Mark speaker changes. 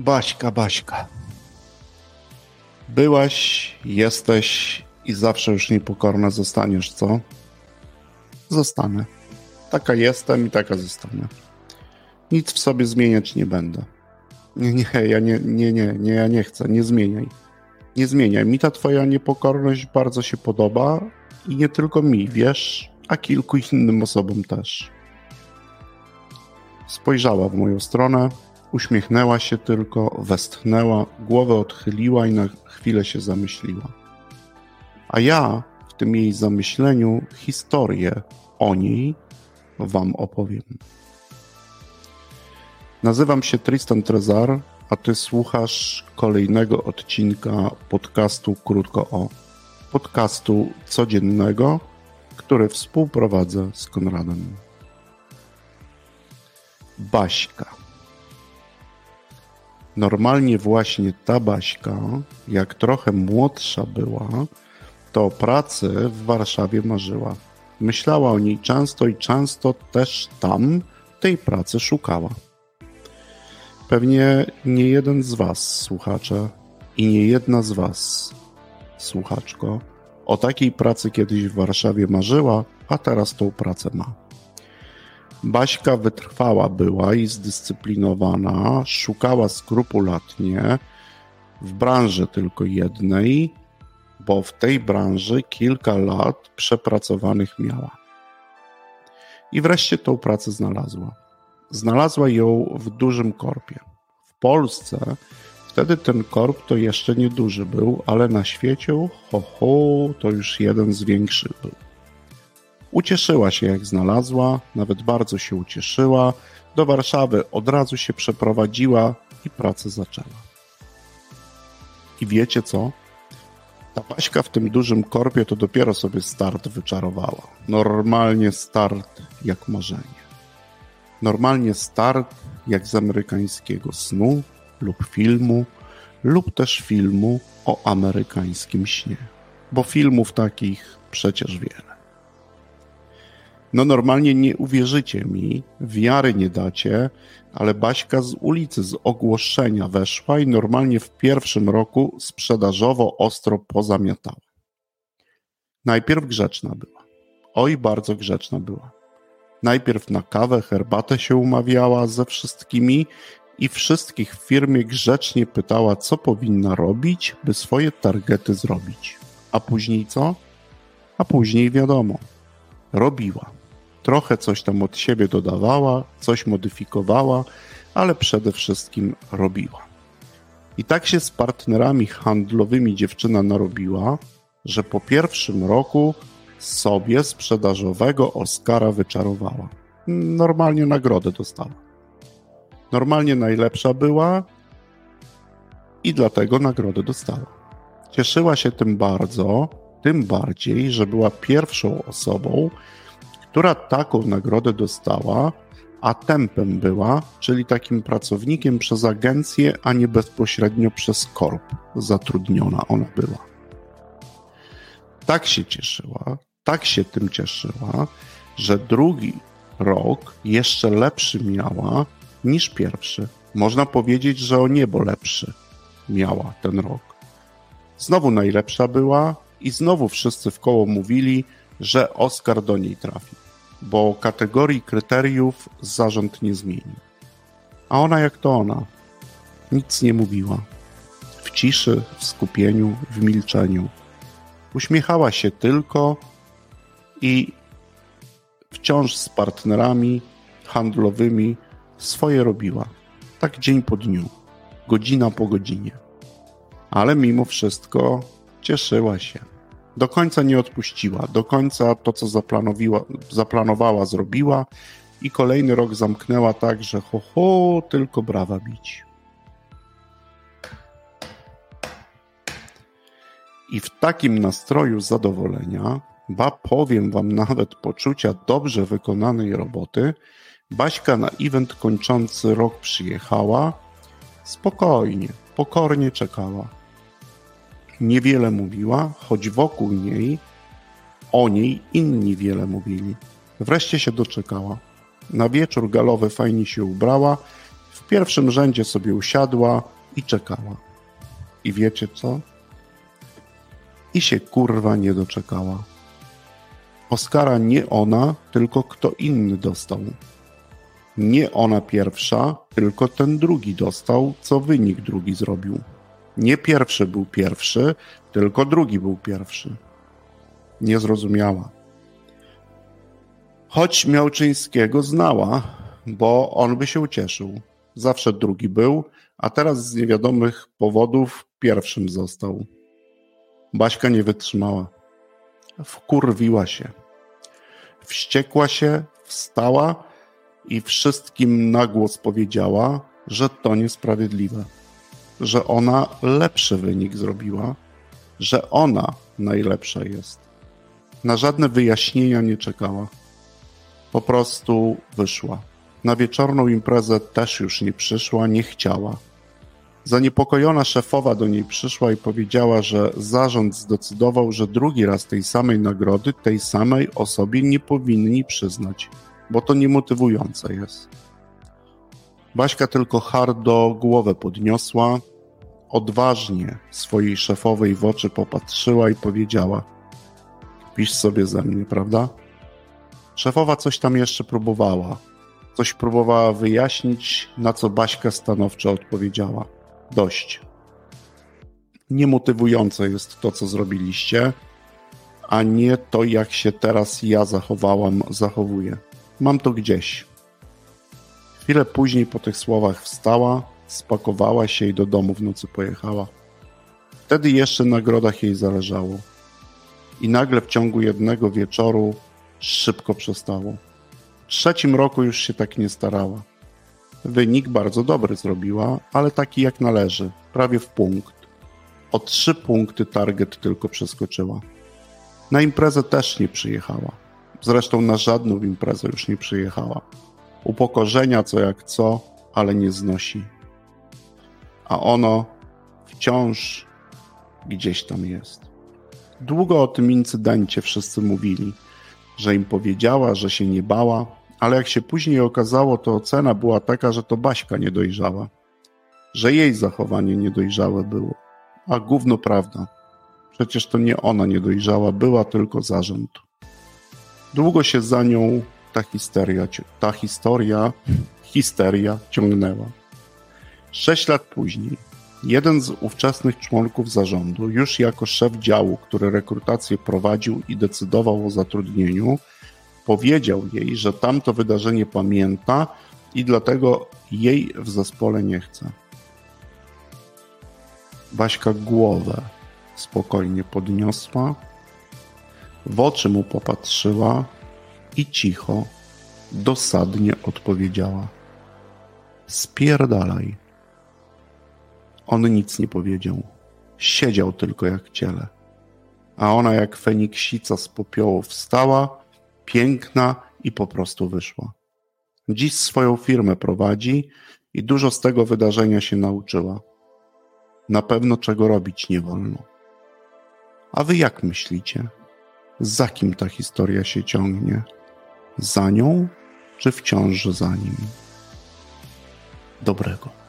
Speaker 1: Baśka, Baśka. Byłaś, jesteś i zawsze już niepokorna zostaniesz, co? Zostanę. Taka jestem i taka zostanę. Nic w sobie zmieniać nie będę. Nie, nie, ja nie, nie, nie, nie, ja nie chcę, nie zmieniaj. Nie zmieniaj. Mi ta twoja niepokorność bardzo się podoba i nie tylko mi, wiesz, a kilku innym osobom też. Spojrzała w moją stronę, uśmiechnęła się tylko, westchnęła, głowę odchyliła i na chwilę się zamyśliła. A ja w tym jej zamyśleniu historię o niej wam opowiem. Nazywam się Tristan Trezar, a ty słuchasz kolejnego odcinka podcastu Krótko o. Podcastu codziennego, który współprowadzę z Konradem. Baśka. Normalnie właśnie ta Baśka, jak trochę młodsza była, to o pracy w Warszawie marzyła. Myślała o niej często i często też tam tej pracy szukała. Pewnie nie jeden z Was, słuchacze, i nie jedna z Was, słuchaczko, o takiej pracy kiedyś w Warszawie marzyła, a teraz tą pracę ma. Baśka wytrwała była i zdyscyplinowana, szukała skrupulatnie w branży tylko jednej, bo w tej branży kilka lat przepracowanych miała. I wreszcie tą pracę znalazła. Znalazła ją w dużym korpie. W Polsce wtedy ten korp to jeszcze nieduży był, ale na świecie, ho, ho, to już jeden z większych był. Ucieszyła się, jak znalazła, nawet bardzo się ucieszyła. Do Warszawy od razu się przeprowadziła i pracę zaczęła. I wiecie co? Ta Paśka w tym dużym korpie to dopiero sobie start wyczarowała. Normalnie start jak marzenie. Normalnie start jak z amerykańskiego snu lub filmu, lub też filmu o amerykańskim śnie. Bo filmów takich przecież wiele. No normalnie nie uwierzycie mi, wiary nie dacie, ale Baśka z ulicy, z ogłoszenia weszła i normalnie w pierwszym roku sprzedażowo ostro pozamiatała. Najpierw grzeczna była. Oj, bardzo grzeczna była. Najpierw na kawę, herbatę się umawiała ze wszystkimi i wszystkich w firmie grzecznie pytała, co powinna robić, by swoje targety zrobić. A później co? A później wiadomo, robiła. Trochę coś tam od siebie dodawała, coś modyfikowała, ale przede wszystkim robiła. I tak się z partnerami handlowymi dziewczyna narobiła, że po pierwszym roku sobie sprzedażowego Oscara wyczarowała. Normalnie nagrodę dostała. Normalnie najlepsza była i dlatego nagrodę dostała. Cieszyła się tym bardzo, tym bardziej, że była pierwszą osobą, która taką nagrodę dostała, a tempem była, czyli takim pracownikiem przez agencję, a nie bezpośrednio przez korp zatrudniona ona była. Tak się cieszyła, tak się tym cieszyła, że drugi rok jeszcze lepszy miała niż pierwszy. Można powiedzieć, że o niebo lepszy miała ten rok. Znowu najlepsza była i znowu wszyscy w koło mówili, że Oscar do niej trafi, bo kategorii kryteriów zarząd nie zmienił. A ona jak to ona, nic nie mówiła. W ciszy, w skupieniu, w milczeniu. Uśmiechała się tylko i wciąż z partnerami handlowymi swoje robiła. Tak dzień po dniu, godzina po godzinie. Ale mimo wszystko cieszyła się do końca nie odpuściła, do końca to, co zaplanowała, zrobiła. I kolejny rok zamknęła tak, że ho, ho, tylko brawa bić. I w takim nastroju zadowolenia, ba powiem wam nawet poczucia dobrze wykonanej roboty, Baśka na event kończący rok przyjechała, spokojnie, pokornie czekała niewiele mówiła, choć wokół niej, o niej inni wiele mówili. Wreszcie się doczekała. Na wieczór galowy fajnie się ubrała, w pierwszym rzędzie sobie usiadła i czekała. I wiecie co? I się kurwa nie doczekała. Oskara nie ona, tylko kto inny dostał. Nie ona pierwsza, tylko ten drugi dostał, co wynik drugi zrobił. Nie pierwszy był pierwszy, tylko drugi był pierwszy. Nie zrozumiała. Choć Miałczyńskiego znała, bo on by się ucieszył. Zawsze drugi był, a teraz z niewiadomych powodów pierwszym został. Baśka nie wytrzymała. Wkurwiła się. Wściekła się, wstała i wszystkim na głos powiedziała, że to niesprawiedliwe, że ona lepszy wynik zrobiła, że ona najlepsza jest. Na żadne wyjaśnienia nie czekała. Po prostu wyszła. Na wieczorną imprezę też już nie przyszła, nie chciała. Zaniepokojona szefowa do niej przyszła i powiedziała, że zarząd zdecydował, że drugi raz tej samej nagrody tej samej osobie nie powinni przyznać, bo to niemotywujące jest. Baśka tylko hardo głowę podniosła, odważnie swojej szefowej w oczy popatrzyła i powiedziała: Pisz sobie ze mnie, prawda? Szefowa coś tam jeszcze próbowała. Coś próbowała wyjaśnić, na co Baśka stanowczo odpowiedziała dość. Niemotywujące jest to, co zrobiliście, a nie to, jak się teraz ja zachowałam, zachowuję. Mam to gdzieś. Chwilę później po tych słowach wstała, spakowała się i do domu w nocy pojechała. Wtedy jeszcze na grodach jej zależało. I nagle w ciągu jednego wieczoru szybko przestało. W trzecim roku już się tak nie starała. Wynik bardzo dobry zrobiła, ale taki jak należy, prawie w punkt. O trzy punkty target tylko przeskoczyła. Na imprezę też nie przyjechała. Zresztą na żadną imprezę już nie przyjechała. Upokorzenia co jak co, ale nie znosi. A ono wciąż gdzieś tam jest. Długo o tym incydencie wszyscy mówili, że im powiedziała, że się nie bała, ale jak się później okazało, to ocena była taka, że to Baśka nie dojrzała, że jej zachowanie niedojrzałe było. A gówno prawda. Przecież to nie ona nie dojrzała, była tylko zarząd. Długo się za nią ta historia, ta historia, histeria ciągnęła. Sześć lat później, jeden z ówczesnych członków zarządu, już jako szef działu, który rekrutację prowadził i decydował o zatrudnieniu, powiedział jej, że tamto wydarzenie pamięta i dlatego jej w zespole nie chce. Baśka głowę spokojnie podniosła, w oczy mu popatrzyła i cicho, dosadnie odpowiedziała: Spierdalaj. On nic nie powiedział. Siedział tylko jak ciele. A ona jak feniksica z popiołu wstała piękna i po prostu wyszła. Dziś swoją firmę prowadzi i dużo z tego wydarzenia się nauczyła. Na pewno czego robić nie wolno. A wy jak myślicie? Za kim ta historia się ciągnie? Za nią, czy wciąż za nim? Dobrego.